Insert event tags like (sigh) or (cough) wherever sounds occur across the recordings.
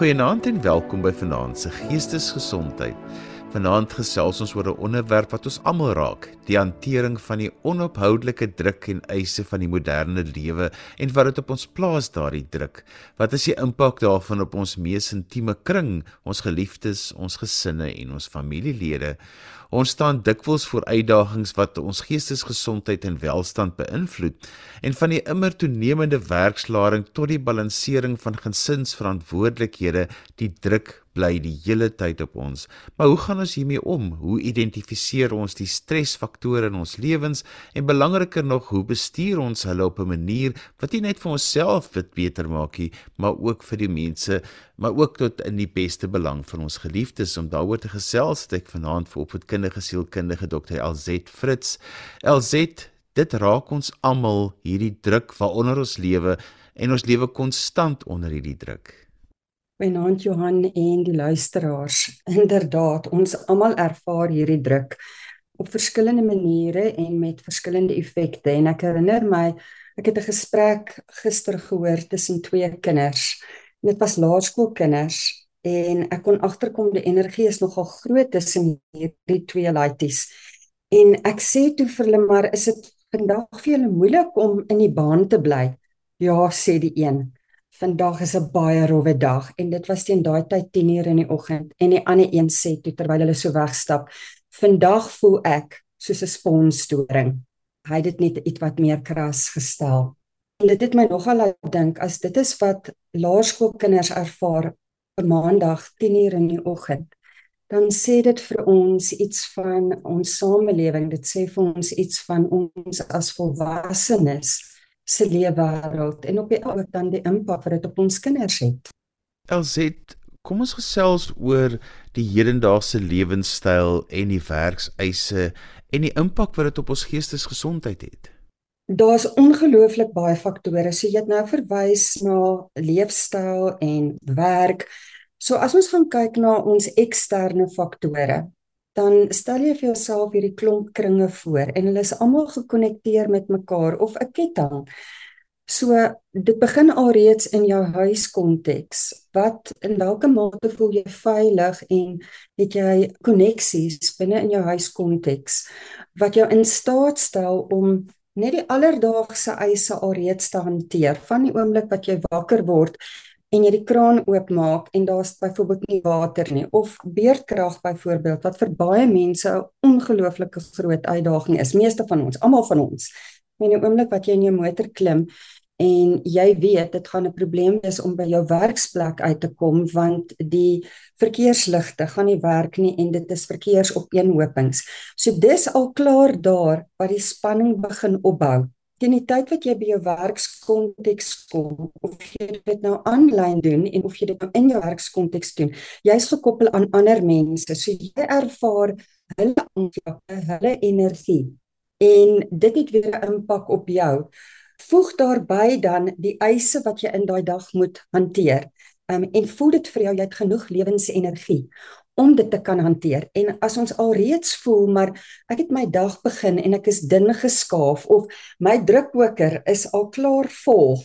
Goeienaand en welkom by Vanaand se Geestesgesondheid. Vanaand gesels ons oor 'n onderwerp wat ons almal raak, die hantering van die onophoudelike druk en eise van die moderne lewe en wat dit op ons plaas daardie druk. Wat is die impak daarvan op ons mees intieme kring, ons geliefdes, ons gesinne en ons familielede? Ons staan dikwels voor uitdagings wat ons geestesgesondheid en welstand beïnvloed en van die immer toenemende werkslaring tot die balansering van gesinsverantwoordelikhede, die druk bly die hele tyd op ons. Maar hoe gaan ons hiermee om? Hoe identifiseer ons die stresfaktore in ons lewens en belangriker nog, hoe bestuur ons hulle op 'n manier wat nie net vir onsself dit beter maak nie, maar ook vir die mense, maar ook tot in die beste belang van ons geliefdes om daaroor te gesels. Ek vanaand vir opvoedkundige sielkundige Dr. LZ Fritz. LZ Dit raak ons almal hierdie druk waaronder ons lewe en ons lewe konstant onder hierdie druk. Goeienaand Johan en die luisteraars. Inderdaad, ons almal ervaar hierdie druk op verskillende maniere en met verskillende effekte en ek herinner my ek het 'n gesprek gister gehoor tussen twee kinders. Dit was laerskoolkinders en ek kon agterkom die energie is nogal groot tussen hierdie twee laities. En ek sê toe vir hulle maar is dit vandag vir julle moeilik om in die baan te bly? Ja, sê die een vandag is 'n baie rowwe dag en dit was teen daai tyd 10:00 in die oggend en die ander een sê toe terwyl hulle so wegstap vandag voel ek soos 'n sponsdoring. Hy het dit net iets wat meer kras gestel. En dit het my nogal laat dink as dit is wat laerskoolkinders ervaar op maandag 10:00 in die oggend dan sê dit vir ons iets van ons samelewing dit sê vir ons iets van ons as volwassenes se leefwêreld en op die ou dan die impak wat dit op ons kinders het. Elset, kom ons gesels oor die hedendaagse lewenstyl en die werkseise en die impak wat dit op ons geestesgesondheid het. Daar's ongelooflik baie faktore. So jy het nou verwys na leefstyl en werk. So as ons gaan kyk na ons eksterne faktore, dan stel jy vir jouself hierdie klomp kringe voor en hulle is almal gekonnekteer met mekaar of 'n ketting. So dit begin alreeds in jou huiskonteks. Wat in watter mate voel jy veilig en het jy koneksies binne in jou huiskonteks wat jou in staat stel om net die alledaagse eise alreeds te hanteer van die oomblik wat jy wakker word en jy die kraan oopmaak en daar's byvoorbeeld nie water nie. Of beerdkrag byvoorbeeld wat vir baie mense 'n ongelooflike groot uitdaging is. Meeste van ons almal van ons en die oomblik wat jy in jou motor klim en jy weet dit gaan 'n probleem wees om by jou werksplek uit te kom want die verkeersligte gaan nie werk nie en dit is verkeersopeenhopings. So dis al klaar daar wat die spanning begin opbou teen die tyd wat jy by jou werkskonteks kom of jy dit nou aanlyn doen en of jy dit nou in jou werkskonteks doen jy's gekoppel aan ander mense so jy ervaar hulle aanvlakke hulle energie en dit het weer 'n impak op jou. Voeg daarbey dan die eise wat jy in daai dag moet hanteer um, en voel dit vir jou jy het genoeg lewensenergie om dit te kan hanteer. En as ons alreeds voel maar ek het my dag begin en ek is dun geskaaf of my drukkoker is al klaar vol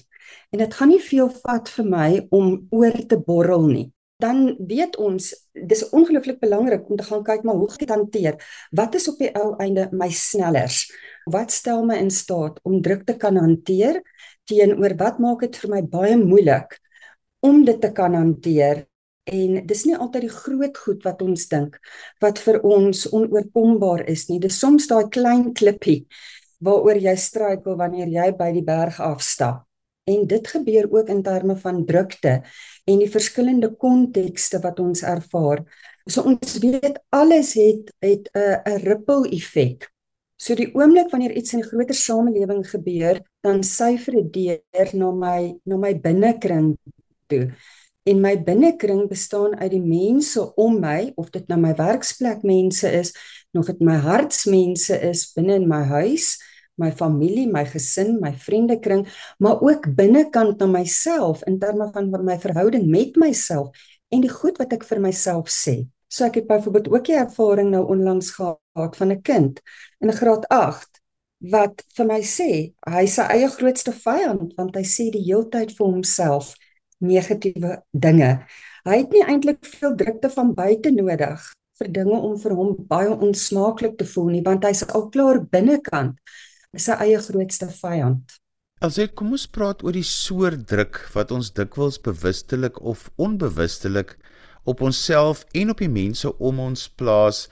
en dit gaan nie veel vat vir my om oor te borrel nie. Dan weet ons dis ongelooflik belangrik om te gaan kyk maar hoe ek dit hanteer. Wat is op die ou einde my snellers? Wat stel my in staat om druk te kan hanteer teenoor wat maak dit vir my baie moeilik om dit te kan hanteer en dis nie altyd die groot goed wat ons dink wat vir ons onoorkombaar is nie. Dis soms daai klein klippie waaroor jy struikel wanneer jy by die berg afstap. En dit gebeur ook in terme van drukte en die verskillende kontekste wat ons ervaar. So ons weet alles het het 'n 'n ripple effek so die oomblik wanneer iets in 'n groter samelewing gebeur dan syfer dit deur na my na my binnekring toe en my binnekring bestaan uit die mense om my of dit nou my werksplek mense is of dit my hartsmense is binne in my huis my familie my gesin my vriendekring maar ook binnekant na myself in terme van my verhouding met myself en die goed wat ek vir myself sê. So ek het byvoorbeeld ook 'n ervaring nou onlangs gehad van 'n kind in graad 8 wat vir my sê hy sy eie grootste vyand want hy sê die heeltyd vir homself negatiewe dinge. Hy het nie eintlik veel drukte van buite nodig vir dinge om vir hom baie onsmaaklik te voel nie, want hy's al klaar binnekant sy eie grootste vyand. Alsit, kom ons praat oor die soort druk wat ons dikwels bewustelik of onbewustelik op onsself en op die mense om ons plaas.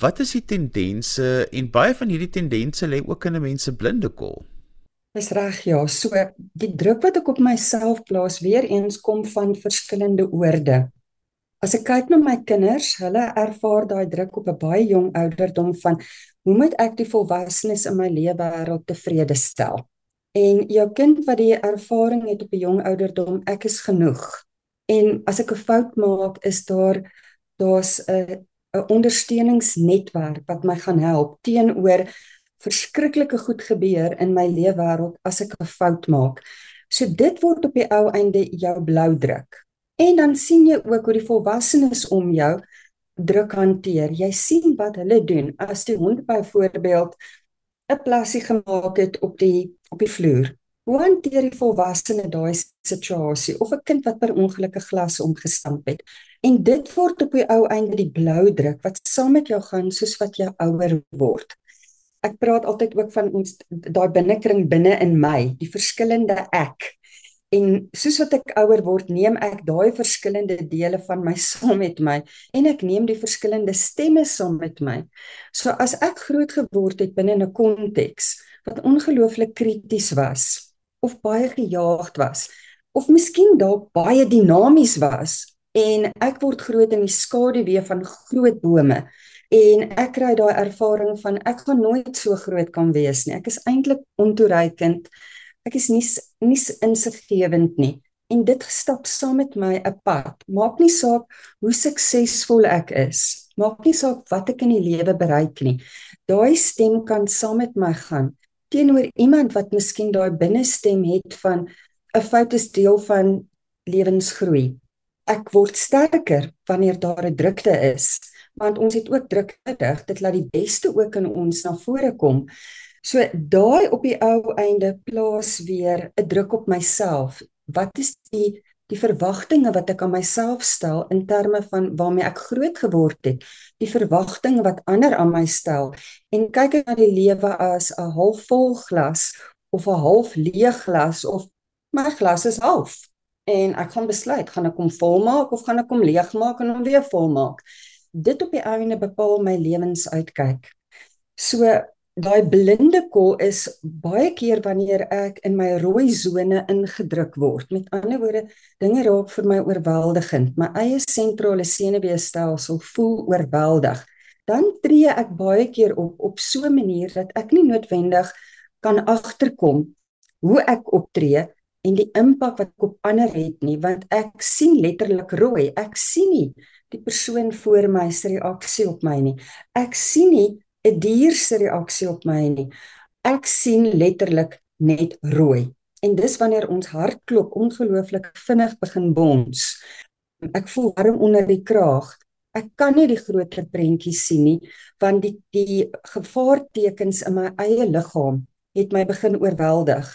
Wat is die tendense en baie van hierdie tendense lê ook in 'n mens se blinde kol? Dis reg ja, so die druk wat ek op myself plaas weer eens kom van verskillende oorde. As ek kyk na my kinders, hulle ervaar daai druk op 'n baie jong ouderdom van hoe moet ek die volwassenes in my lewe wêreld tevrede stel? En jou kind wat die ervaring het op 'n jong ouderdom, ek is genoeg. En as ek 'n fout maak, is daar daar's 'n 'n ondersteuningsnetwerk wat my gaan help teenoor verskriklike goed gebeur in my lewe wêreld as ek 'n fout maak. So dit word op die ou einde jou blou druk. En dan sien jy ook hoe die volwassenes om jou druk hanteer. Jy sien wat hulle doen. As die hond byvoorbeeld 'n plassie gemaak het op die op die vloer, Hoe hanteer die volwassene daai situasie of 'n kind wat per ongeluk 'n glas omgestamp het? En dit word op die ou einde die blou druk wat saam met jou gaan soos wat jy ouer word. Ek praat altyd ook van ons daai binnekring binne in my, die verskillende ek. En soos wat ek ouer word, neem ek daai verskillende dele van my saam met my en ek neem die verskillende stemme saam met my. So as ek groot geword het binne 'n konteks wat ongelooflik krities was, of baie gejaagd was of miskien dalk baie dinamies was en ek word groot in die skaduwee van groot bome en ek kry daai ervaring van ek gaan nooit so groot kan wees nie. Ek is eintlik ontoereikend. Ek is nie nie insiggewend nie. En dit stap saam met my 'n pad. Maak nie saak hoe suksesvol ek is. Maak nie saak wat ek in die lewe bereik nie. Daai stem kan saam met my gaan. Teenoor iemand wat miskien daai binnestem het van 'n fout is deel van lewensgroei. Ek word sterker wanneer daar 'n drukte is, want ons het ook druk nodig. Dit laat die beste ook in ons na vore kom. So daai op die ou einde plaas weer 'n druk op myself. Wat is die die verwagtinge wat ek aan myself stel in terme van waarmee ek groot geword het, die verwagtinge wat ander aan my stel en kyk ek na die lewe as 'n halfvol glas of 'n half leeg glas of my glas is half en ek gaan besluit gaan ek hom volmaak of gaan ek hom leegmaak en hom weer volmaak. Dit op die einde bepaal my lewensuitkyk. So daai blinde kol is baie keer wanneer ek in my rooi sone ingedruk word. Met ander woorde, dinge raak vir my oorweldigend. My eie sentrale senuweestelsel voel oorweldig. Dan tree ek baie keer op op so 'n manier dat ek nie noodwendig kan agterkom hoe ek optree en die impak wat ek op ander het nie, want ek sien letterlik rooi. Ek sien nie die persoon voor my se reaksie op my nie. Ek sien nie 'n dier se reaksie op my nie. Ek sien letterlik net rooi. En dis wanneer ons hartklop ongelooflik vinnig begin bons. Ek voel warm onder die kraag. Ek kan nie die groter prentjie sien nie want die die gevaartekens in my eie liggaam het my begin oorweldig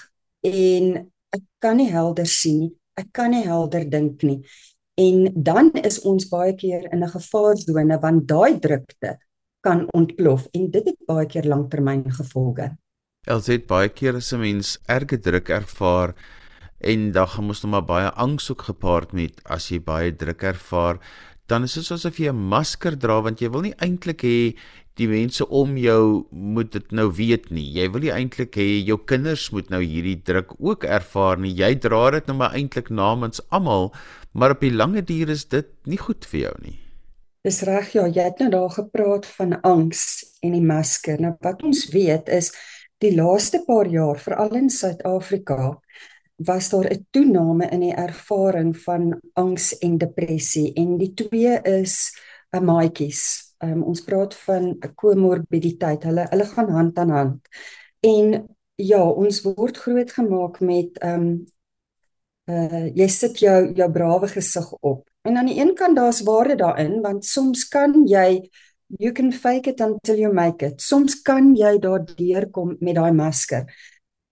en ek kan nie helder sien nie. Ek kan nie helder dink nie. En dan is ons baie keer in 'n gevaarsone want daai drukte kan ontplof en dit het baie keer langtermyn gevolge. Els het baie keer as 'n mens erge druk ervaar en dan gaan mos nou maar baie angs ook gepaard met as jy baie druk ervaar, dan is dit asof jy 'n masker dra want jy wil nie eintlik hê die mense om jou moet dit nou weet nie. Jy wil nie eintlik hê jou kinders moet nou hierdie druk ook ervaar nie. Jy dra dit nou maar eintlik namens almal, maar op die lange duur is dit nie goed vir jou nie. Dis reg ja, jy het nou daar gepraat van angs en die masker. Nou wat ons weet is die laaste paar jaar, veral in Suid-Afrika, was daar 'n toename in die ervaring van angs en depressie en die twee is 'n uh, maatjies. Um, ons praat van 'n komorbiditeit. Hulle hulle gaan hand aan hand. En ja, ons word grootgemaak met ehm um, uh jy sit jou jou brawe gesig op En aan die een kant daar's waarde daarin want soms kan jy you can fake it until you make it. Soms kan jy daardeur kom met daai masker.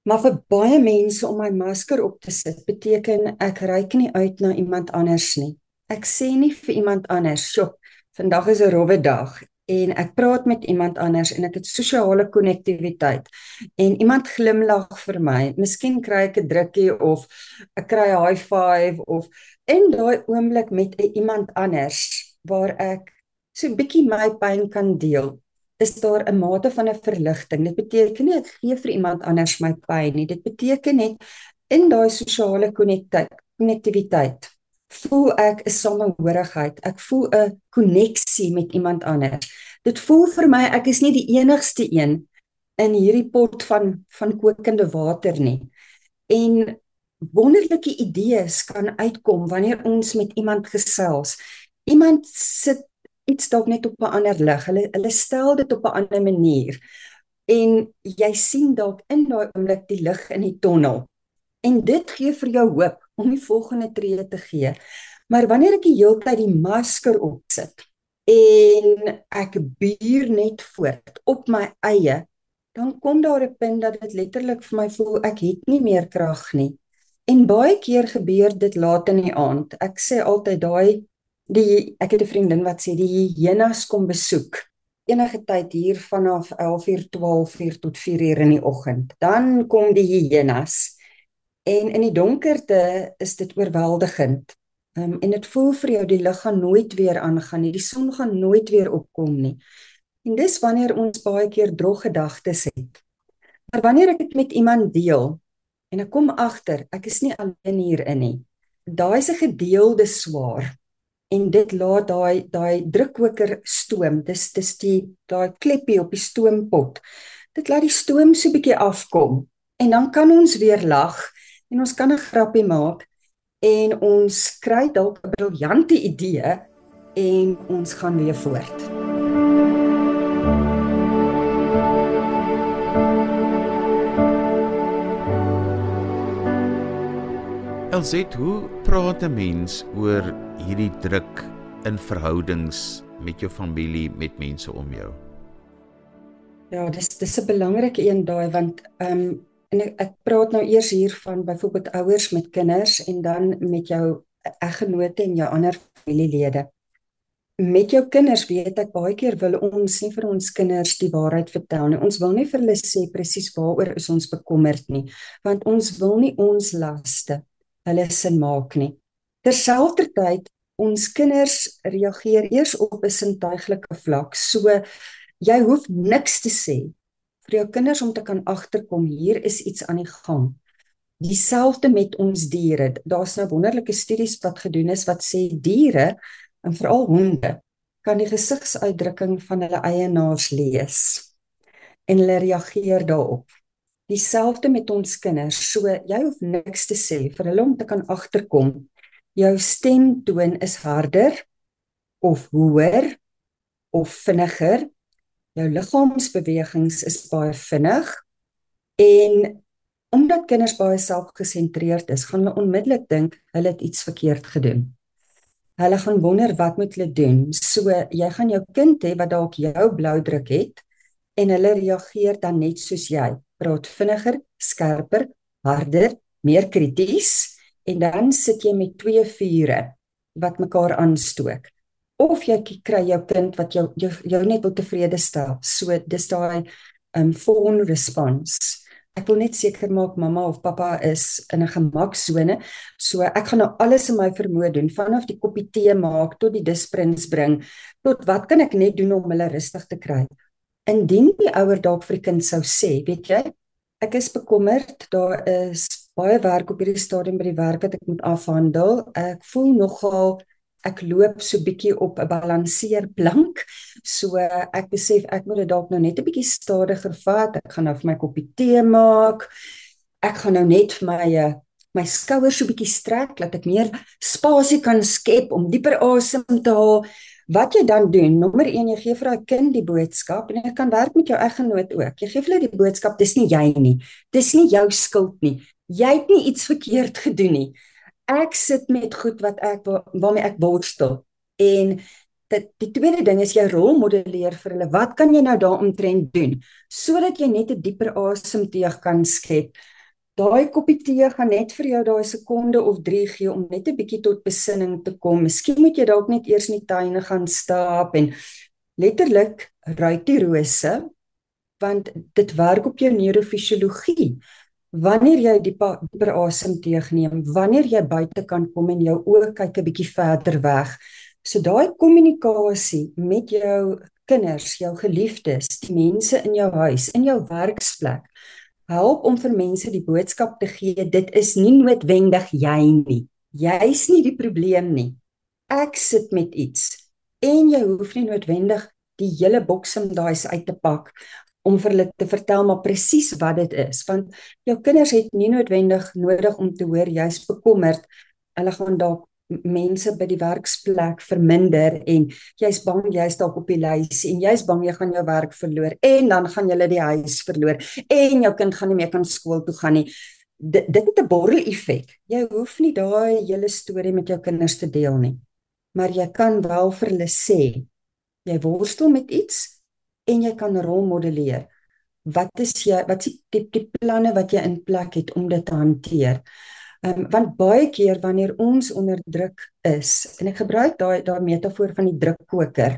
Maar vir baie mense om my masker op te sit beteken ek reik nie uit na iemand anders nie. ek sê nie vir iemand anders, "Sjop, vandag is 'n rowwe dag." en ek praat met iemand anders en ek het sosiale konnektiwiteit en iemand glimlag vir my. Miskien kry ek 'n drukkie of ek kry 'n high five of in daai oomblik met 'n iemand anders waar ek so 'n bietjie my pyn kan deel is daar 'n mate van 'n verligting. Dit beteken nie ek gee vir iemand anders my pyn nie. Dit beteken net in daai sosiale konnektiwiteit voel ek 'n samehorigheid. Ek voel 'n koneksie met iemand anders. Dit voel vir my ek is nie die enigste een in hierdie pot van van kokende water nie. En wonderlike idees kan uitkom wanneer ons met iemand gesels. Iemand sit iets dalk net op 'n ander lig. Hulle hulle stel dit op 'n ander manier. En jy sien dalk in daai oomblik die lig in die tonnel. En dit gee vir jou hoop om die volgende tree te gee. Maar wanneer ek die hele tyd die masker opsit en ek buur net voort op my eie, dan kom daar 'n punt dat dit letterlik vir my voel ek het nie meer krag nie. En baie keer gebeur dit laat in die aand. Ek sê altyd daai die ek het 'n vriendin wat sê die hyenas kom besoek enige tyd hier vanaf 11:00 12:00 tot 4:00 in die oggend. Dan kom die hyenas en in die donkerte is dit oorweldigend um, en dit voel vir jou die lig gaan nooit weer aangaan nie die son gaan nooit weer opkom nie. En dis wanneer ons baie keer droog gedagtes het. Maar wanneer ek dit met iemand deel en ek kom agter ek is nie alleen hierin nie. Daai se gedeelde swaar en dit laat daai daai drukkoker stoom. Dis dis die daai kleppie op die stoompot. Dit laat die stoom so 'n bietjie afkom en dan kan ons weer lag en ons kan 'n grappie maak en ons kry dalk 'n briljante idee en ons gaan weer voort. Elset, hoe praat 'n mens oor hierdie druk in verhoudings met jou familie, met mense om jou? Ja, dis dis 'n belangrike een daai want ehm um, en ek, ek praat nou eers hier van byvoorbeeld ouers met kinders en dan met jou eggenote en jou ander familielede. Met jou kinders weet ek baie keer wil ons nie vir ons kinders die waarheid vertel nie. Ons wil nie vir hulle sê presies waaroor is ons bekommerd nie, want ons wil nie ons laste hulle sin maak nie. Terselfdertyd ons kinders reageer eers op 'n sintuiglike vlak. So jy hoef niks te sê vir jou kinders om te kan agterkom hier is iets aan die gang. Dieselfde met ons diere. Daar's nou wonderlike studies wat gedoen is wat sê diere en veral honde kan die gesigsuitdrukking van hulle eienaars lees en hulle reageer daarop. Dieselfde met ons kinders. So jy hoef niks te sê vir hulle om te kan agterkom. Jou stemtoon is harder of hoër of vinniger. Jou liggaamsbewegings is baie vinnig. En omdat kinders baie selfgesentreerd is, gaan hulle onmiddellik dink hulle het iets verkeerd gedoen. Hulle gaan wonder wat moet hulle doen. So jy gaan jou kind hê wat dalk jou bloudruk het en hulle reageer dan net soos jy praat vinniger, skerper, harder, meer krities en dan sit jy met twee vure wat mekaar aanstook. Of jy kry jou kind wat jou jou, jou net wil tevrede stel. So dis daai um fawn response. Ek wil net seker maak mamma of pappa is in 'n gemaksone. So ek gaan nou alles in my vermoë doen vanaf die koppie tee maak tot die disprins bring tot wat kan ek net doen om hulle rustig te kry indien die ouer dalk vir die kind sou sê, weet jy, ek is bekommerd, daar is baie werk op hierdie stadium by die werk wat ek moet afhandel. Ek voel nogal ek loop so bietjie op 'n balanseerplank. So ek besef ek moet dit dalk nou net 'n bietjie stadiger vat. Ek gaan nou vir my koppie tee maak. Ek gaan nou net vir my my skouers so bietjie strek dat ek meer spasie kan skep om dieper asem te haal. Wat jy dan doen, nommer 1, jy gee vir daai kind die boodskap en jy kan werk met jou eggenoot ook. Jy gee vir hulle die boodskap, dis nie jy nie. Dis nie jou skuld nie. Jy het nie iets verkeerd gedoen nie. Ek sit met goed wat ek waarmee ek worstel. En dit die tweede ding is jy rolmodelleer vir hulle. Wat kan jy nou daaromtrent doen sodat jy net 'n dieper asemteug kan skep? Daai koppie tee gaan net vir jou daai sekonde of 3 gee om net 'n bietjie tot besinning te kom. Miskien moet jy dalk net eers in die tuine gaan stap en letterlik ruik die rose want dit werk op jou neurofisiologie. Wanneer jy dieper asem teëneem, wanneer jy buite kan kom en jou oë kyk 'n bietjie verder weg. So daai kommunikasie met jou kinders, jou geliefdes, die mense in jou huis, in jou werksplek help om vir mense die boodskap te gee dit is nie noodwendig jy nie. Jy's nie die probleem nie. Ek sit met iets en jy hoef nie noodwendig die hele boksem daai uit te pak om vir hulle te vertel maar presies wat dit is want jou kinders het nie noodwendig nodig om te hoor jy's bekommerd. Hulle gaan dalk mense by die werksplek verminder en jy's bang jy's dalk op die lys en jy's bang jy gaan jou werk verloor en dan gaan jy die huis verloor en jou kind gaan nie meer kan skool toe gaan nie. D dit het 'n borrel effek. Jy hoef nie daai hele storie met jou kinders te deel nie. Maar jy kan wel vir hulle sê jy worstel met iets en jy kan rolmodelleer. Wat is jy wat is die, die planne wat jy in plek het om dit te hanteer? Ehm um, want baie keer wanneer ons onder druk is en ek gebruik daai daai metafoor van die drukkoker.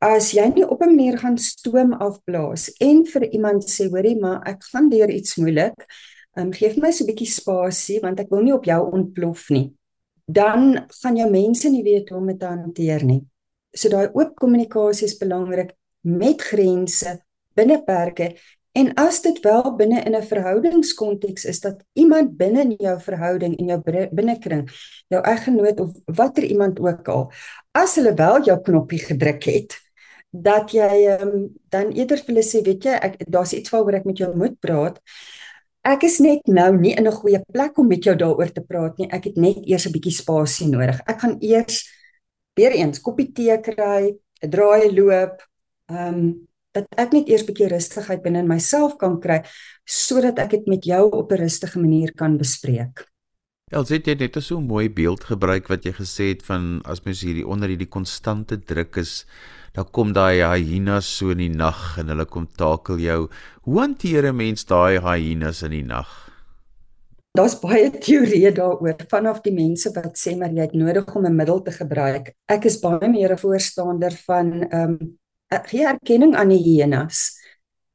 As jy nie op 'n manier gaan stoom afblaas en vir iemand sê hoorie maar ek gaan deur iets moeilik, ehm um, gee my so 'n bietjie spasie want ek wil nie op jou ontplof nie. Dan gaan jou mense nie weet hoe om dit te hanteer nie. So daai oop kommunikasie is belangrik met grense binne perke En as dit wel binne in 'n verhoudingskonteks is dat iemand binne in jou verhouding en jou binnekring, jou eggenoot of watter iemand ook al, as hulle wel jou knoppie gedruk het, dat jy um, dan eerder vir hulle sê, weet jy, ek daar's iets waaroor ek met jou moet praat. Ek is net nou nie in 'n goeie plek om met jou daaroor te praat nie. Ek het net eers 'n bietjie spasie nodig. Ek gaan eers weer eens koppie tee kry, 'n draai loop, ehm um, dat ek net eers 'n bietjie rustigheid binne in myself kan kry sodat ek dit met jou op 'n rustige manier kan bespreek. Elsit jy het net so 'n mooi beeld gebruik wat jy gesê het van as mens hierdie onder hierdie konstante druk is, dan kom daai hyenas so in die nag en hulle kom takel jou. Hoe hanteer 'n mens daai hyenas in die nag? Daar's baie teorieë daaroor vanaf die mense wat sê maar jy het nodig om 'n middel te gebruik. Ek is baie meer 'n voorstander van ehm um, gee erkenning aan die hyenas.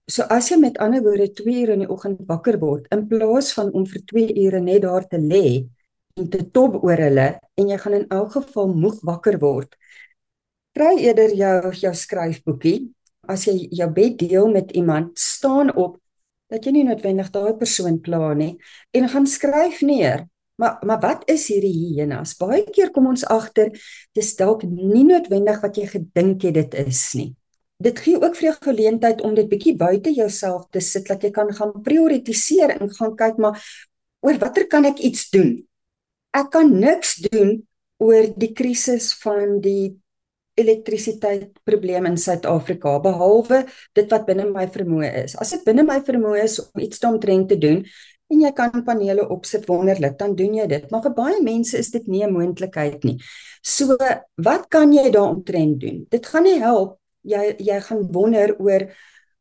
So as jy met ander woorde 2 ure in die oggend wakker word in plaas van om vir 2 ure net daar te lê en te top oor hulle en jy gaan in elk geval moeg wakker word. Kry eerder jou jou skryfboekie as jy jou bed deel met iemand, staan op dat jy nie noodwendig daai persoon pla nie en gaan skryf neer. Maar maar wat is hierdie hyenas? Baie keer kom ons agter dis dalk nie noodwendig wat jy gedink het dit is nie dit gee ook vir jou geleentheid om dit bietjie buite jouself te sit dat jy kan gaan prioritiseer en gaan kyk maar oor watter kan ek iets doen? Ek kan niks doen oor die krisis van die elektrisiteit probleem in Suid-Afrika behalwe dit wat binne my vermoë is. As dit binne my vermoë is om iets daaromtrent te doen en jy kan panele opsit wonderlik, dan doen jy dit. Maar vir baie mense is dit nie 'n moontlikheid nie. So, wat kan jy daaromtrent doen? Dit gaan nie help jy jy gaan wonder oor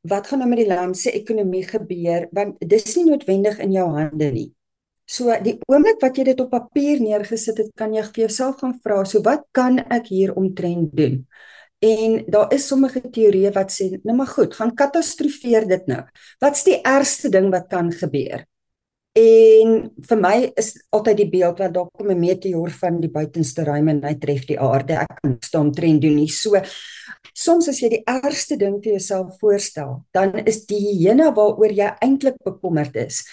wat gaan nou met die land se ekonomie gebeur want dis nie noodwendig in jou hande nie. So die oomblik wat jy dit op papier neergesit het, kan jy vir jouself gaan vra, so wat kan ek hier omtrent doen? En daar is sommige teorieë wat sê, nou maar goed, gaan katastrofeer dit nou. Wat's die ergste ding wat kan gebeur? En vir my is altyd die beeld wat daar kom 'n meteoor van die buitenste ruim en hy tref die aarde. Ek kan staan trend doen nie. So soms as jy die ergste ding vir jouself voorstel, dan is die hyena waaroor jy eintlik bekommerd is,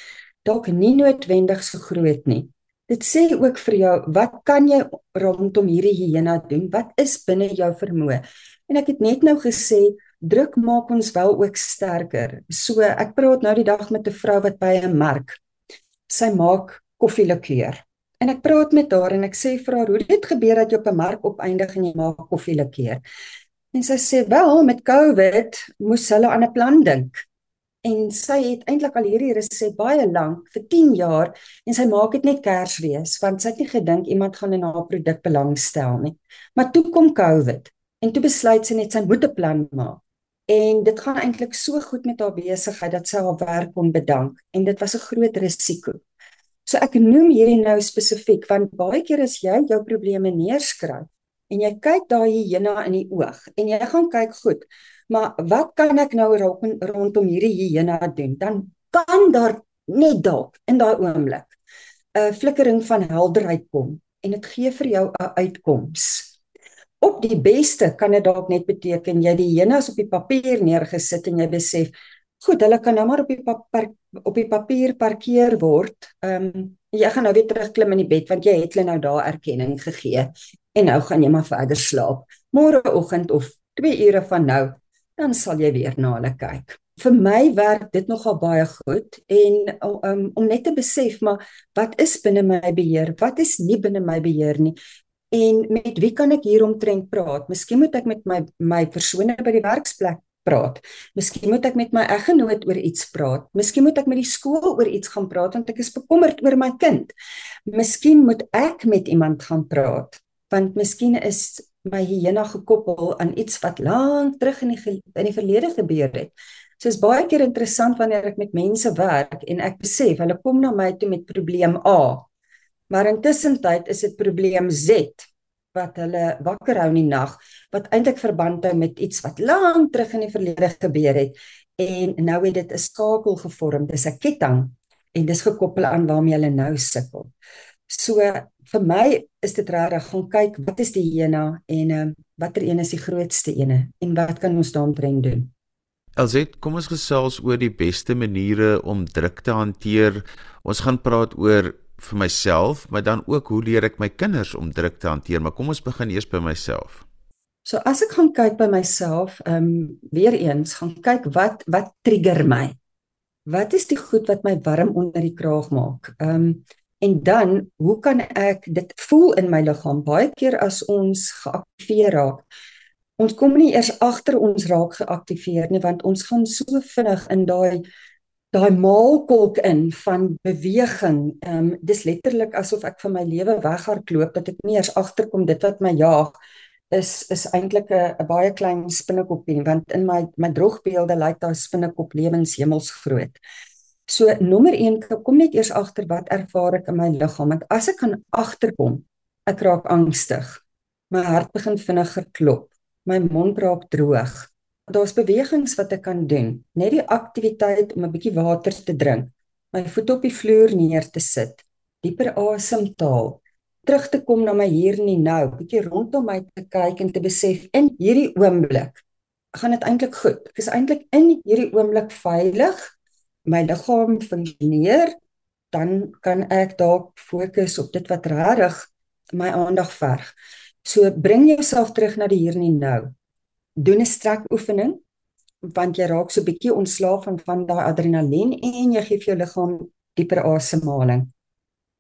dalk nie noodwendig so groot nie. Dit sê ook vir jou, wat kan jy rondom hierdie hyena doen? Wat is binne jou vermoë? En ek het net nou gesê druk maak ons wel ook sterker. So ek praat nou die dag met 'n vrou wat by 'n mark sy maak koffielikeur. En ek praat met haar en ek sê vir haar hoe dit gebeur dat jy op 'n mark opeindig en jy maak koffielikeur. En sy sê wel met COVID moes hulle aan 'n plan dink. En sy het eintlik al hierdie resep baie lank vir 10 jaar en sy maak dit net Kersfees want sy het nie gedink iemand gaan in haar produk belangstel nie. Maar toe kom COVID en toe besluit sy net sy moet 'n plan maak. En dit gaan eintlik so goed met haar besigheid dat sy haar werk kon bedank en dit was 'n groot risiko. So ek noem hierdie nou spesifiek want baie keer as jy jou probleme neerskryf en jy kyk daai hyena in die oog en jy gaan kyk goed, maar wat kan ek nou rondom hierdie hyena doen? Dan kan daar net dalk in daai oomblik 'n flikkering van helderheid kom en dit gee vir jou 'n uitkoms. Op die beste kan dit dalk net beteken jy die hyenas op die papier neergesit en jy besef, goed, hulle kan nou maar op die papier op die papier parkeer word. Ehm um, jy gaan nou weer terugklim in die bed want jy het hulle nou daar erkenning gegee en nou gaan jy maar verder slaap. Môreoggend of 2 ure van nou, dan sal jy weer na hulle kyk vir my werk dit nogal baie goed en um, om net te besef maar wat is binne my beheer wat is nie binne my beheer nie en met wie kan ek hieromtrent praat? Miskien moet ek met my my persone by die werksplek praat. Miskien moet ek met my eggenoot oor iets praat. Miskien moet ek met die skool oor iets gaan praat want ek is bekommerd oor my kind. Miskien moet ek met iemand gaan praat want miskien is my hyena gekoppel aan iets wat lank terug in die in die verlede gebeur het. So is baie keer interessant wanneer ek met mense werk en ek besef hulle kom na my toe met probleem A. Maar intussen tyd is dit probleem Z wat hulle wakker hou in die nag wat eintlik verband hou met iets wat lank terug in die verlede gebeur het en nou het dit 'n skakel gevorm, dis 'n ketting en dis gekoppel aan waarmee hulle nou sukkel. So vir my is dit regtig gaan kyk wat is die ene en um, watter een is die grootste ene en wat kan ons daarin doen? Elzet, kom ons gesels oor die beste maniere om druk te hanteer. Ons gaan praat oor vir myself, maar dan ook hoe leer ek my kinders om druk te hanteer? Maar kom ons begin eers by myself. So as ek gaan kyk by myself, ehm um, weer eens gaan kyk wat wat trigger my. Wat is die goed wat my warm onder die kraag maak? Ehm um, en dan hoe kan ek dit voel in my liggaam? Baie keer as ons geaktiveer raak, ons kom nie eers agter ons raak geaktiveer nie want ons gaan so vinnig in daai daai maalkolk in van beweging. Ehm um, dis letterlik asof ek van my lewe weghardloop dat ek nie eers agterkom dit wat my jaag is is eintlik 'n baie klein spinnekopie want in my my droogbeelde lyk daai spinnekop lewenshemels groot. So nommer 1 kom net eers agter wat ervaar ek in my liggaam want as ek kan agterkom ek raak angstig. My hart begin vinniger klop my mond raak droog. Daar's bewegings wat ek kan doen. Net die aktiwiteit om 'n bietjie water te drink, my voet op die vloer neer te sit, dieper asemhaal, terug te kom na my hier en nou, bietjie rondom my te kyk en te besef in hierdie oomblik gaan dit eintlik goed. Ek is eintlik in hierdie oomblik veilig. My liggaam funksioneer, dan kan ek dalk fokus op dit wat regtig my aandag verg. So bring jouself terug na die hier en nou. Doen 'n strekoefening want jy raak so bietjie ontslaaf van van daai adrenalien en jy gee vir jou liggaam dieper asemhaling.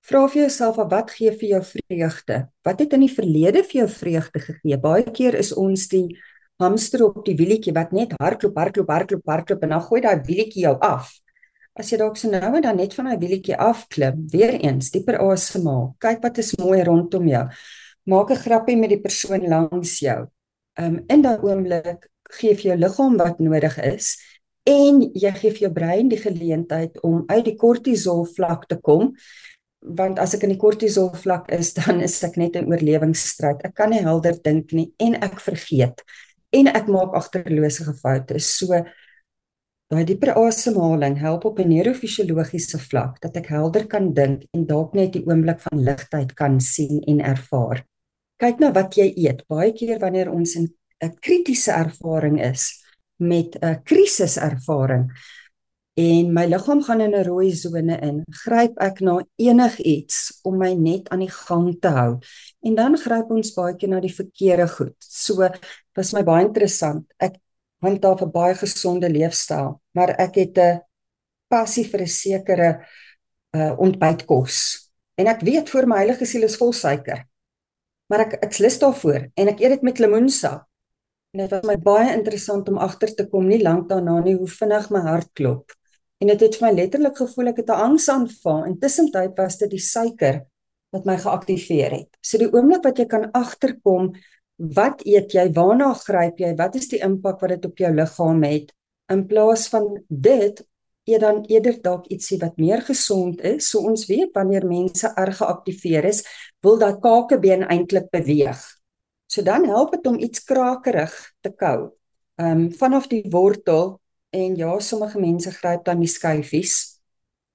Vra vir jouself wat gee vir jou vreugde? Wat het in die verlede vir jou vreugde gegee? Baie keer is ons die hamster op die wielietjie wat net hardloop, hardloop, hardloop, hardloop en dan gooi daai wielietjie jou af. As jy dalk so nou en dan net van daai wielietjie afklim, weer eens dieper asemhaal. Kyk wat is mooi rondom jou maak 'n grappie met die persoon langs jou. Um in daai oomblik gee vir jou liggaam wat nodig is en jy gee vir jou brein die geleentheid om uit die kortisol vlak te kom want as ek in die kortisol vlak is (laughs) dan is ek net in oorlewingsstryd. Ek kan nie helder dink nie en ek vergeet en ek maak agterlose foute. So daai dieper asemhaling help op 'n neurofisiologiese vlak dat ek helder kan dink en dalk net die oomblik van ligtheid kan sien en ervaar kyk na wat jy eet. Baie keer wanneer ons in 'n kritiese ervaring is met 'n krisiservaring en my liggaam gaan in 'n rooi sone in, gryp ek na enigiets om my net aan die gang te hou. En dan gryp ons baie keer na die verkeerde goed. So was my baie interessant. Ek want daar 'n baie gesonde leefstyl, maar ek het 'n passie vir 'n sekere uh ontbytkos. En ek weet vir my heilige siel is vol suiker maar ek ek's lus daarvoor en ek eet dit met lemoensap. En dit was my baie interessant om agter te kom nie lank daarna nie hoe vinnig my hart klop. En dit het vir my letterlik gevoel ek het 'n angsaanval. Intussen tyd was dit die suiker wat my geaktiveer het. So die oomblik wat jy kan agterkom wat eet jy? Waarna gryp jy? Wat is die impak wat dit op jou liggaam het? In plaas van dit eet dan eerder dalk ietsie wat meer gesond is. So ons weet wanneer mense erg geaktiveer is, wil daai kakebeen eintlik beweeg. So dan help dit om iets krakerig te kou. Ehm um, vanaf die wortel en ja, sommige mense gryp dan die skyfies.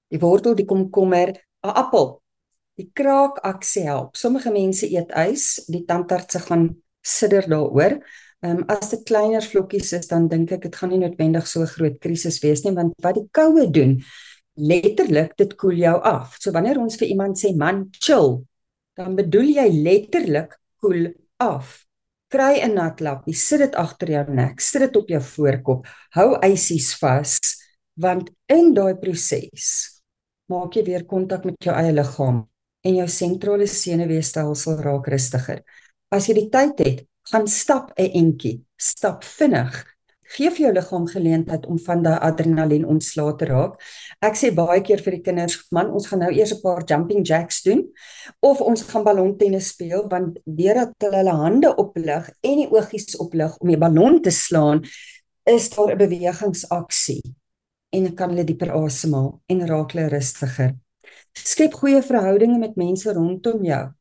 Die wortel, die komkommer, 'n appel. Die kraakaksie help. Sommige mense eet ys, die tandartse gaan sidder daaroor. Ehm um, as dit kleiner vlokkies is dan dink ek dit gaan nie noodwendig so groot krisis wees nie want wat die koue doen letterlik dit koel jou af. So wanneer ons vir iemand sê man chill, dan bedoel jy letterlik koel af. Kry 'n nat lappie, sit dit agter jou nek, sit dit op jou voorkop, hou ysies vas want in daai proses maak jy weer kontak met jou eie liggaam en jou sentrale senuweestelsel raak rustiger as jy die tyd het, gaan stap 'n entjie, stap vinnig. Geef jou liggaam geleentheid om van daai adrenalien ontslae te raak. Ek sê baie keer vir die kinders, man, ons gaan nou eers 'n paar jumping jacks doen of ons gaan ballontennis speel want deurdat hulle hulle hande oplig en die oogies oplig om die ballon te slaan, is daar 'n bewegingsaksie en dan kan hulle dieper asemhaal en raak hulle rustiger. Skep goeie verhoudinge met mense rondom jou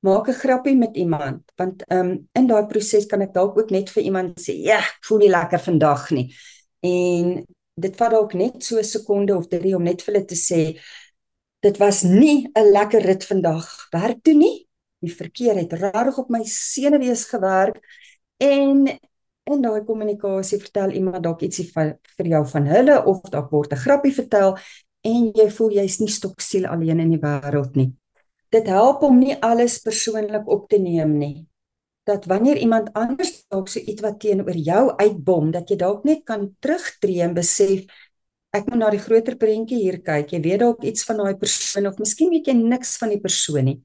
maak 'n grappie met iemand want um, in daai proses kan ek dalk ook net vir iemand sê ja ek voel nie lekker vandag nie. En dit vat dalk net so 'n sekonde of drie om net vir hulle te sê dit was nie 'n lekker rit vandag. Werk toe nie. Die verkeer het rarig op my senuwees gewerk en in daai kommunikasie vertel iemand dalk ietsie van vir jou van hulle of dalk word 'n grappie vertel en jy voel jy's nie stoksiel alleen in die wêreld nie dit help om nie alles persoonlik op te neem nie. Dat wanneer iemand anders dalk so iets wat teenoor jou uitbom, dat jy dalk net kan terugtreë en besef ek moet na die groter prentjie hier kyk. Jy weet dalk iets van daai persoon of miskien weet jy niks van die persoon nie.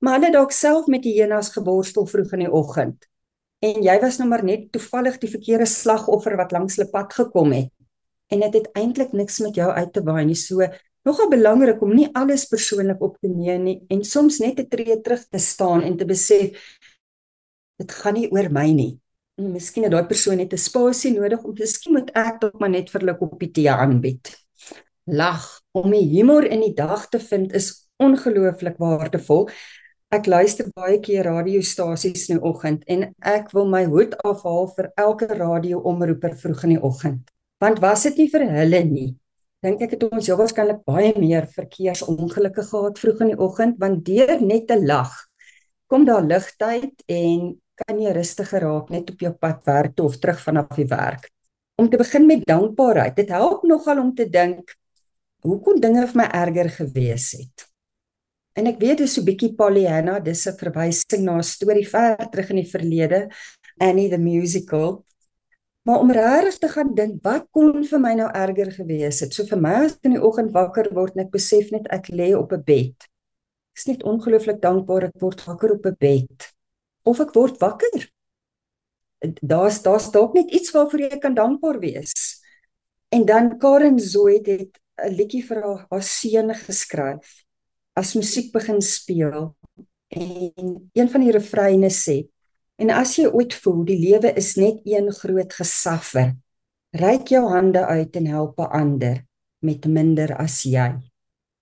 Maar hulle dalk self met die hienas geborstel vroeg in die oggend. En jy was nou maar net toevallig die verkeerde slagoffer wat langs hulle pad gekom het. En dit het, het eintlik niks met jou uit te waai nie. So nogal belangrik om nie alles persoonlik op te neem nie en soms net 'n tree terug te staan en te besef dit gaan nie oor my nie. En miskien het daai persoon net 'n spasie nodig om miskien moet ek dalk maar net vir hulle kopie tee aanbied. Lag om die humor in die dag te vind is ongelooflik waardevol. Ek luister baie keer radiostasies in die oggend en ek wil my hoed afhaal vir elke radio-omroeper vroeg in die oggend. Want was dit nie vir hulle nie, dink ek het ons heel waarskynlik baie meer verkeersongelukke gehad vroeg in die oggend want deur net te lag kom daar ligtyd en kan jy rustiger raak net op jou pad werk toe of terug vanaf die werk. Om te begin met dankbaarheid. Dit help nogal om te dink hoe kon dinge vir my erger gewees het. En ek weet dis so 'n bietjie Pollyanna, dis 'n verwysing na 'n storie ver terug in die verlede, Annie the musical, Maar om regtig te gaan dink, wat kon vir my nou erger gewees het? So vir my as ek in die oggend wakker word en ek besef net ek lê op 'n bed. Ek is net ongelooflik dankbaar ek word wakker op 'n bed. Of ek word wakker. Daar's daar's dalk net iets waarvoor jy kan dankbaar wees. En dan Karen Zoe het 'n liedjie vir haar, haar seun geskryf. As musiek begin speel en een van die refreine sê En as jy ooit voel die lewe is net een groot gesaffer, reik jou hande uit en help 'n ander met minder as jy.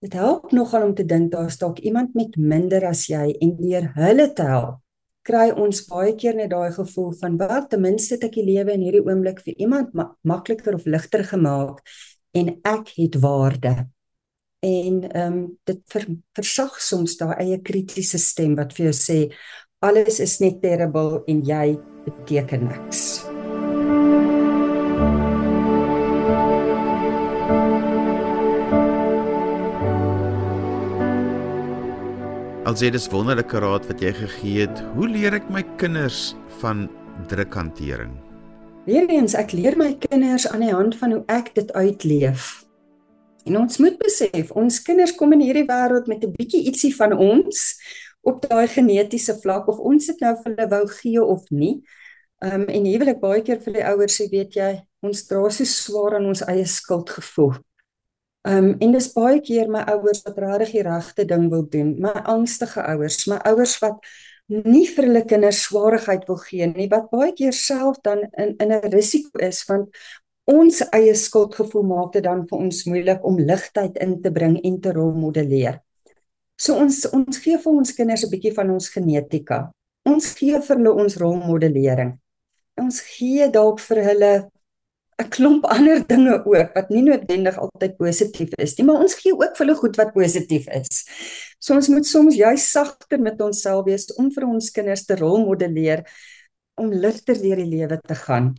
Dit help nogal om te dink daar's dalk iemand met minder as jy en deur hulle te help, kry ons baie keer net daai gevoel van wat ten minste het ek die lewe in hierdie oomblik vir iemand ma makliker of ligter gemaak en ek het waarde. En ehm um, dit ver, versag soms daai eie kritiese stem wat vir jou sê alles is net terrible en jy beteken niks. Als jy dis wonderlike raad wat jy gegee het, hoe leer ek my kinders van drukhantering? Weereens ek leer my kinders aan die hand van hoe ek dit uitleef. En ons moet besef, ons kinders kom in hierdie wêreld met 'n bietjie ietsie van ons op daai genetiese vlak of ons dit nou vir hulle wou gee of nie. Ehm um, en hier wil ek baie keer vir die ouers sê, weet jy, ons dra so swaar aan ons eie skuldgevoel. Ehm um, en dis baie keer my ouers wat regtig die regte ding wil doen, my angstige ouers, my ouers wat nie vir hulle kinders swaarigheid wil gee nie wat baie keer self dan in in 'n risiko is want ons eie skuldgevoel maak dit dan vir ons moeilik om ligtheid in te bring en te rolmodelleer. So ons ons gee vir ons kinders 'n bietjie van ons genetika. Ons gee vir hulle ons rolmodellering. Ons gee dalk vir hulle 'n klomp ander dinge ook wat nie noodwendig altyd positief is nie, maar ons gee ook vir hulle goed wat positief is. So ons moet soms juis sagter met onsself wees om vir ons kinders te rolmodelleer om ligter deur die lewe te gaan.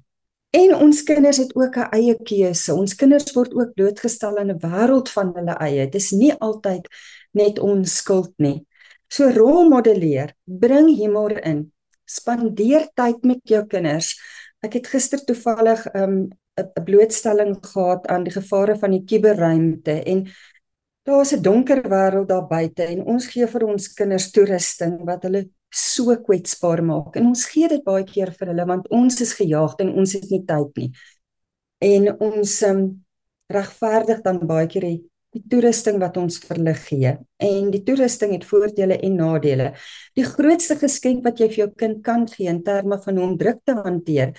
En ons kinders het ook 'n eie keuse. Ons kinders word ook blootgestel aan 'n wêreld van hulle eie. Dit is nie altyd net ons skuld nie. So rolmodelleer, bring humor in. Spandeer tyd met jou kinders. Ek het gister toevallig 'n um, 'n blootstelling gehad aan die gevare van die kuberruimte en daar's 'n donker wêreld daar buite en ons gee vir ons kinders toerusting wat hulle so kwetsbaar maak en ons gee dit baie keer vir hulle want ons is gejaagd en ons het nie tyd nie. En ons um, regverdig dan baie keer die, die toerusting wat ons vir hulle gee. En die toerusting het voordele en nadele. Die grootste geskenk wat jy vir jou kind kan gee in terme van hoe om druk te hanteer,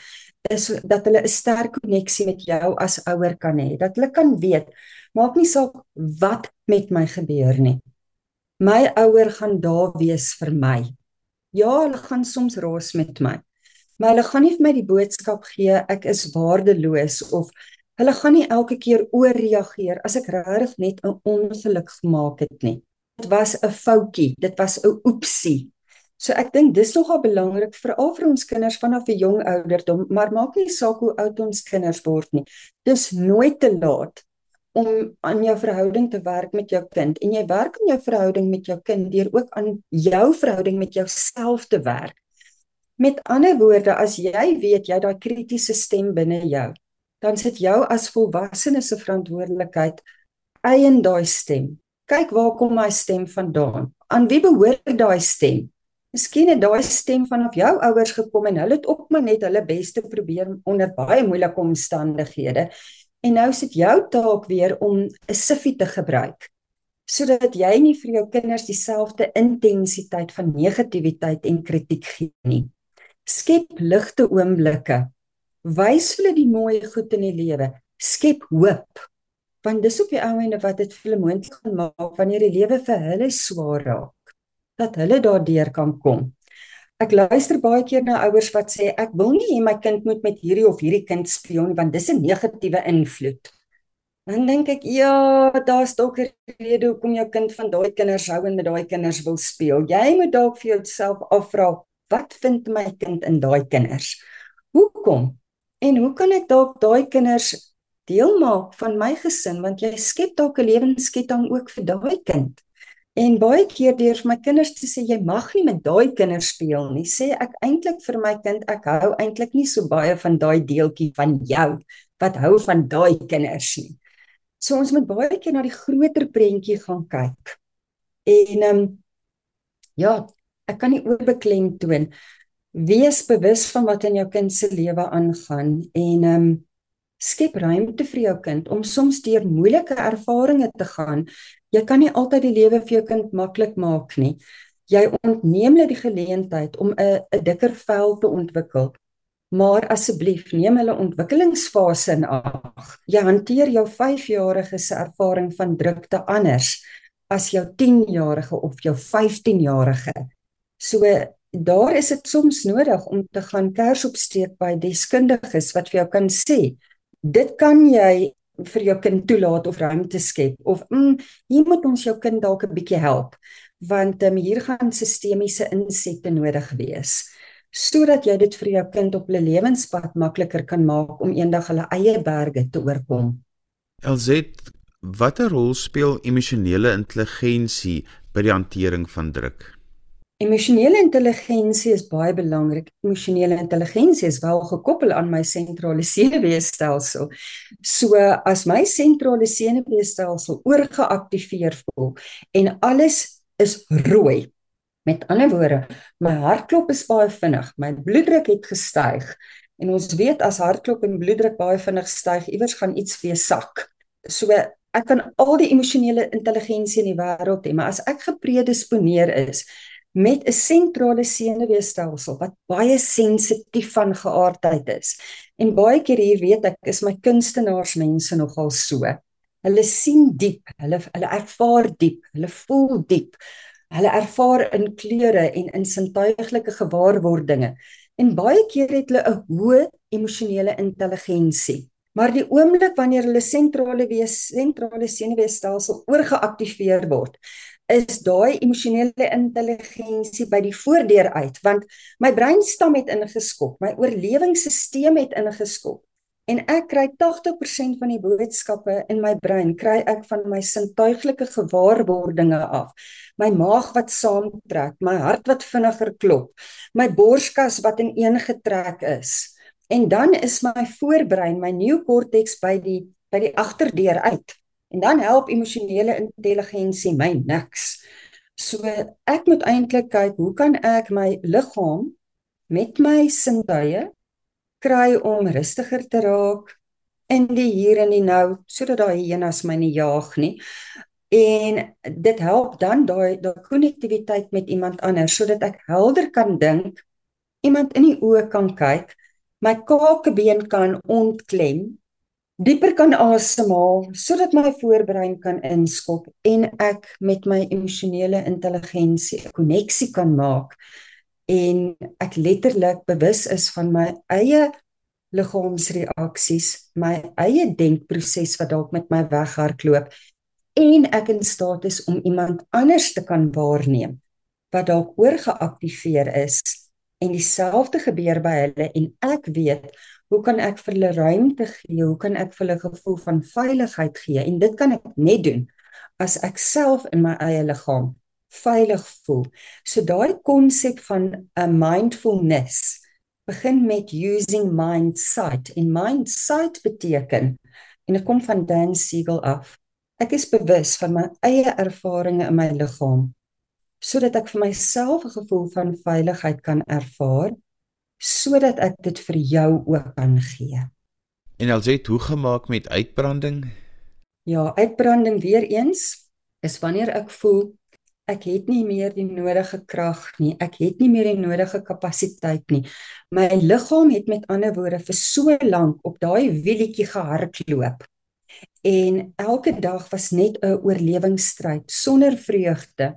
is dat hulle 'n sterk koneksie met jou as ouer kan hê. Dat hulle kan weet, maak nie saak wat met my gebeur nie. My ouer gaan daar wees vir my. Ja, hulle gaan soms raas met my. Maar hulle gaan nie vir my die boodskap gee ek is waardeloos of hulle gaan nie elke keer ooreageer as ek regtig net 'n ongeluk gemaak het nie. Dit was 'n foutjie, dit was 'n oepsie. So ek dink dis nogal belangrik veral vir ons kinders vanaf 'n jong ouderdom, maar maak nie saak hoe oud ons kinders word nie. Dis nooit te laat om aan jou verhouding te werk met jou kind en jy werk aan jou verhouding met jou kind deur ook aan jou verhouding met jouself te werk. Met ander woorde, as jy weet jy daai kritiese stem binne jou, dan sit jou as volwassene se verantwoordelikheid eien daai stem. Kyk waar kom my stem vandaan? Aan wie behoort daai stem? Miskien het daai stem vanaf jou ouers gekom en hulle het ook maar net hulle bes te probeer onder baie moeilike omstandighede. En nou sit jou taak weer om 'n siffie te gebruik sodat jy nie vir jou kinders dieselfde intensiteit van negativiteit en kritiek gee nie. Skep ligte oomblikke. Wys hulle die mooi goed in die lewe. Skep hoop. Want dis op die ou ende wat dit vir hulle moontlik gaan maak wanneer die lewe vir hulle swaar raak dat hulle daardeur kan kom. Ek luister baie keer na ouers wat sê ek wil nie hê my kind moet met hierdie of hierdie kind speel nie want dis 'n negatiewe invloed. Dan dink ek ja, daar's dalk 'n rede hoekom jou kind van daai kinders hou en met daai kinders wil speel. Jy moet dalk vir jouself afvra, wat vind my kind in daai kinders? Hoekom? En hoe kan ek dalk daai kinders deel maak van my gesin want jy skep dalk 'n lewensketting ook vir daai kind. En baie keer deur vir my kinders te sê jy mag nie met daai kinders speel nie, sê ek eintlik vir my kind ek hou eintlik nie so baie van daai deeltjie van jou wat hou van daai kinders nie. So ons moet baie keer na die groter prentjie gaan kyk. En ehm um, ja, ek kan nie oorbeklem toon. Wees bewus van wat in jou kind se lewe aangaan en ehm um, skep ruimte vir jou kind om soms deur moeilike ervarings te gaan. Jy kan nie altyd die lewe vir jou kind maklik maak nie. Jy ontneem hulle die geleentheid om 'n 'n dikker vel te ontwikkel. Maar asseblief, neem hulle ontwikkelingsfase in ag. Jy hanteer jou 5-jarige se ervaring van drukte anders as jou 10-jarige of jou 15-jarige. So daar is dit soms nodig om te gaan kers opsteek by deskundiges wat vir jou kan sê dit kan jy vir jou kind toelaat of ruimte skep of mm, hier moet ons jou kind dalk 'n bietjie help want um, hier gaan sistemiese insette nodig wees sodat jy dit vir jou kind op 'n lewenspad makliker kan maak om eendag hulle eie berge te oorkom. Elzet, watter rol speel emosionele intelligensie by die hantering van druk? Emosionele intelligensie is baie belangrik. Emosionele intelligensie is wel gekoppel aan my sentrale senuweestelsel. So as my sentrale senuweestelsel oorgeaktiveer voel en alles is rooi. Met ander woorde, my hartklop is baie vinnig, my bloeddruk het gestyg en ons weet as hartklop en bloeddruk baie vinnig styg, iewers gaan iets weer sak. So ek kan al die emosionele intelligensie in die wêreld hê, maar as ek gepredisponeer is met 'n sentrale senuweestelsel wat baie sensitief van geaardheid is. En baie keer hier weet ek is my kunstenaarsmense nogal so. Hulle sien diep, hulle hulle ervaar diep, hulle voel diep. Hulle ervaar in kleure en in sintuiglike gewaarwordinge. En baie keer het hulle 'n hoë emosionele intelligensie. Maar die oomblik wanneer hulle sentrale wees sentrale senuweestelsel oorgeaktiveer word, is daai emosionele intelligensie by die voordeur uit want my breinstam het ingeskop, my oorlewingsstelsel het ingeskop en ek kry 80% van die boodskappe in my brein kry ek van my sintuiglike gewaarwordinge af. My maag wat saamtrek, my hart wat vinniger klop, my borskas wat ineengetrek is. En dan is my voorbrein, my neokorteks by die by die agterdeur uit. En dan help emosionele intelligensie my niks. So ek moet eintlik kyk, hoe kan ek my liggaam met my sintuie kry om rustiger te raak in die hier en die nou sodat daai hienas my nie jaag nie. En dit help dan daai daai konnektiwiteit met iemand anders sodat ek helder kan dink, iemand in die oë kan kyk, my kakebeen kan ontklem dieper kan asemhaal sodat my voorbrein kan inskop en ek met my emosionele intelligensie 'n koneksie kan maak en ek letterlik bewus is van my eie liggaamsreaksies, my eie denkproses wat dalk met my weghardloop en ek in staat is om iemand anders te kan waarneem wat dalk oorgeaktiveer is en dieselfde gebeur by hulle en ek weet Hoe kan ek vir hulle ruimte gee? Hoe kan ek vir hulle gevoel van veiligheid gee? En dit kan ek net doen as ek self in my eie liggaam veilig voel. So daai konsep van 'n mindfulness begin met using mind sight. En mind sight beteken en dit kom van Dan Siegel af. Ek is bewus van my eie ervarings in my liggaam sodat ek vir myself 'n gevoel van veiligheid kan ervaar sodat ek dit vir jou ook kan gee. En als jy toe gemaak met uitbranding? Ja, uitbranding weer eens is wanneer ek voel ek het nie meer die nodige krag nie, ek het nie meer die nodige kapasiteit nie. My liggaam het met ander woorde vir so lank op daai wielietjie gehardloop. En elke dag was net 'n oorlewingsstryd sonder vreugde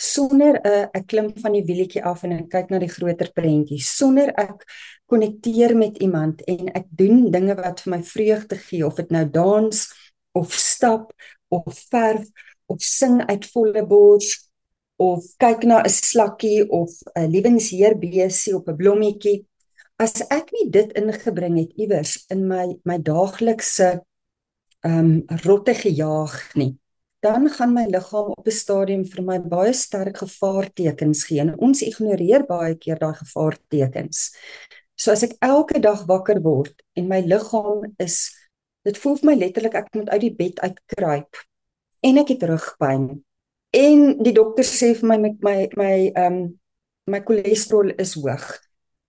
sonder 'n uh, ek klim van die wielietjie af en ek kyk na die groter prentjie sonder ek konnekteer met iemand en ek doen dinge wat vir my vreugde gee of dit nou dans of stap of verf of sing uit volle bors of kyk na 'n slakkie of 'n liewensheer besie op 'n blommetjie. As ek nie dit ingebring het iewers in my my daaglikse ehm um, rotte gejaag nie dan gaan my liggaam op 'n stadium vir my baie sterk gevaartekens gee en ons ignoreer baie keer daai gevaartekens. So as ek elke dag wakker word en my liggaam is dit voel vir my letterlik ek moet uit die bed uitkruip en ek het rugpyn en die dokter sê vir my met my my ehm um, my cholesterol is hoog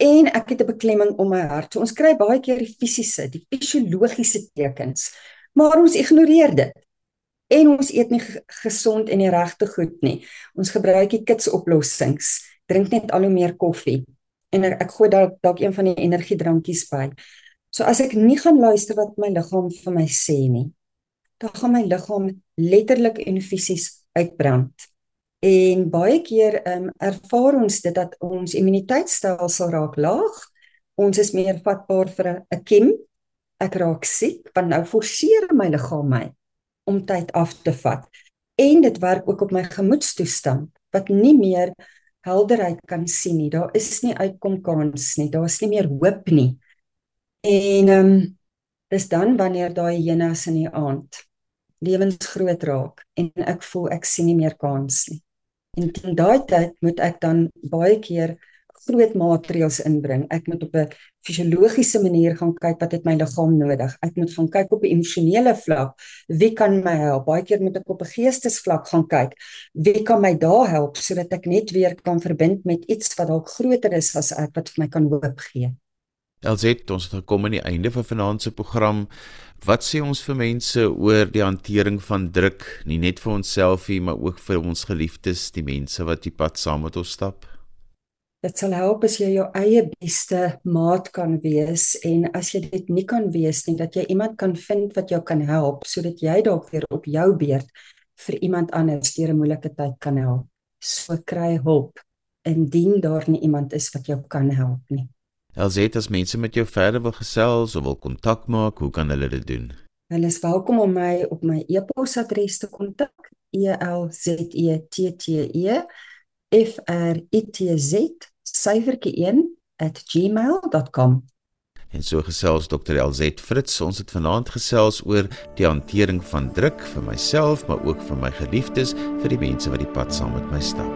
en ek het 'n beklemming om my hart. So ons kry baie keer die fisiese, die fisiologiese tekens, maar ons ignoreer dit en ons eet nie gesond en die regte goed nie. Ons gebruik die kits oplossings. Drink net al hoe meer koffie en ek, gooi dalk dalk een van die energiedrankies by. So as ek nie gaan luister wat my liggaam vir my sê nie, dan gaan my liggaam letterlik en fisies uitbrand. En baie keer um, ervaar ons dit dat ons immuniteitstelsel raak laag. Ons is meer vatbaar vir 'n kiem. Ek raak siek want nou forceer my liggaam my om tyd af te vat. En dit werk ook op my gemoedstoestand wat nie meer helderheid kan sien nie. Daar is nie uitkom kans nie. Daar is nie meer hoop nie. En ehm um, dis dan wanneer daai hyenas in die aand lewensgroot raak en ek voel ek sien nie meer kans nie. En in daai tyd moet ek dan baie keer groot maatreëls inbring. Ek moet op 'n fisiologiese manier gaan kyk wat het my liggaam nodig. Ek moet gaan kyk op 'n emosionele vlak. Wie kan my help? Baie keer moet ek op 'n geestesvlak gaan kyk. Wie kan my daar help sodat ek net weer kan verbind met iets wat dalk groter is as ek wat vir my kan hoop gee. Elzet, ons het gekom aan die einde van vanaand se program. Wat sê ons vir mense oor die hantering van druk, nie net vir onsself nie, maar ook vir ons geliefdes, die mense wat die pad saam met ons stap? Dit sal help as jy jou eie beste maat kan wees en as jy dit nie kan wees nie dat jy iemand kan vind wat jou kan help sodat jy dalk weer op jou beurt vir iemand anders deur 'n moeilike tyd kan help. So kry hulp indien daar nie iemand is wat jou kan help nie. Elzet as mense met jou verder wil gesels of wil kontak maak, hoe kan hulle dit doen? Hulle is welkom om my op my e-posadres te kontak: e l z e t t e f r i t z syfertjie1@gmail.com. En so gesels Dr. Elzet Fritz, ons het vanaand gesels oor die hantering van druk vir myself, maar ook vir my geliefdes, vir die mense wat die pad saam met my stap.